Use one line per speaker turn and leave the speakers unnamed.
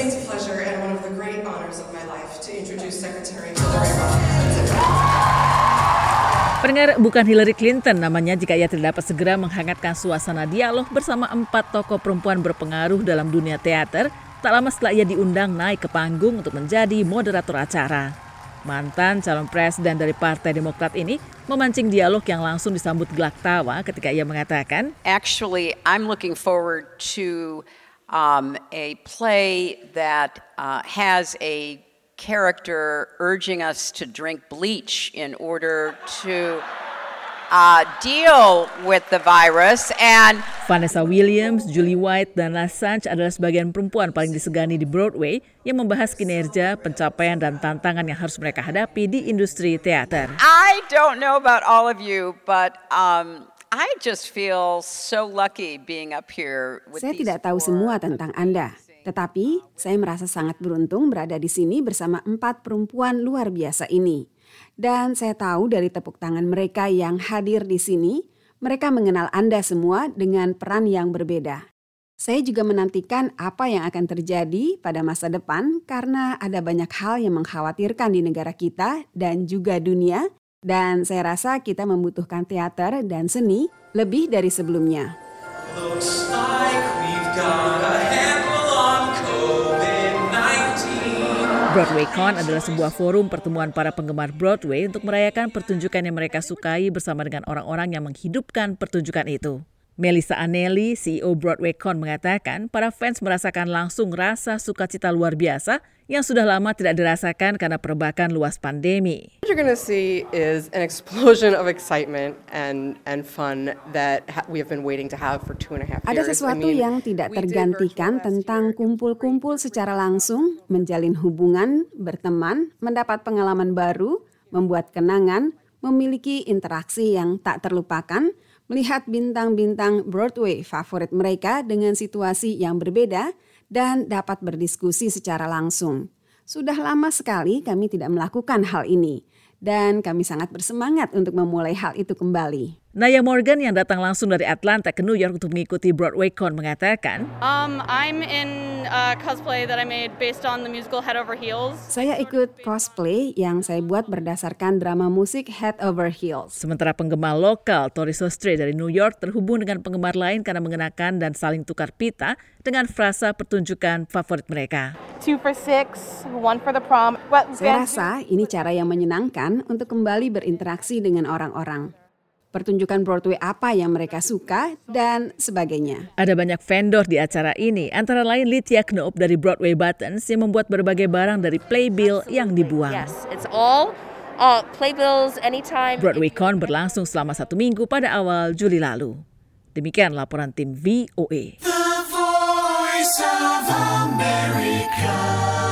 distinct pleasure and one of the great honors of my life to introduce Secretary Hillary Rodham.
Pendengar bukan Hillary Clinton namanya jika ia tidak dapat segera menghangatkan suasana dialog bersama empat tokoh perempuan berpengaruh dalam dunia teater tak lama setelah ia diundang naik ke panggung untuk menjadi moderator acara. Mantan calon presiden dari Partai Demokrat ini memancing dialog yang langsung disambut gelak tawa ketika ia mengatakan,
Actually, I'm looking forward to um, a play that uh, has a character urging us to drink bleach in order to uh, deal with the virus and
Vanessa Williams, Julie White, dan Assange adalah sebagian perempuan paling disegani di Broadway yang membahas kinerja, pencapaian, dan tantangan yang harus mereka hadapi di industri teater.
I don't know about all of you, but um, I just feel so lucky being up here with
Saya tidak tahu semua tentang Anda, tetapi saya merasa sangat beruntung berada di sini bersama empat perempuan luar biasa ini. Dan saya tahu dari tepuk tangan mereka yang hadir di sini, mereka mengenal Anda semua dengan peran yang berbeda. Saya juga menantikan apa yang akan terjadi pada masa depan karena ada banyak hal yang mengkhawatirkan di negara kita dan juga dunia. Dan saya rasa kita membutuhkan teater dan seni lebih dari sebelumnya.
Looks like we've got a handle on COVID-19.
BroadwayCon adalah sebuah forum pertemuan para penggemar Broadway untuk merayakan pertunjukan yang mereka sukai bersama dengan orang-orang yang menghidupkan pertunjukan itu. Melissa Anelli, CEO BroadwayCon mengatakan para fans merasakan langsung rasa sukacita luar biasa yang sudah lama tidak dirasakan karena perbakan luas pandemi.
What you're going to see is an explosion of excitement and and fun that ha- we have been waiting to have for two and a half years.
Ada
I
sesuatu
mean,
yang tidak tergantikan tentang kumpul-kumpul secara langsung, menjalin hubungan, berteman, mendapat pengalaman baru, membuat kenangan, memiliki interaksi yang tak terlupakan, melihat bintang-bintang Broadway favorit mereka dengan situasi yang berbeda, dan dapat berdiskusi secara langsung. Sudah lama sekali kami tidak melakukan hal ini, dan kami sangat bersemangat untuk memulai hal itu kembali.
Naya Morgan yang datang langsung dari Atlanta ke New York untuk mengikuti BroadwayCon mengatakan,
Um, I'm in a cosplay that I made based on the musical Head Over Heels.
Saya ikut cosplay yang saya buat berdasarkan drama musik Head Over Heels.
Sementara penggemar lokal Tori Sostre dari New York terhubung dengan penggemar lain karena mengenakan dan saling tukar pita dengan frasa pertunjukan favorit mereka.
Two for six, one for the prom. What
Saya rasa ini cara yang menyenangkan untuk kembali berinteraksi dengan orang-orang. Pertunjukan Broadway apa yang mereka suka dan sebagainya.
Ada banyak vendor di acara ini, antara lain Lydia Knoop dari Broadway Buttons yang membuat berbagai barang dari playbill yang dibuang.
Yes, it's all uh, playbills anytime.
BroadwayCon berlangsung selama satu minggu pada awal Juli lalu. Demikian laporan tim VOA.
Voice of America.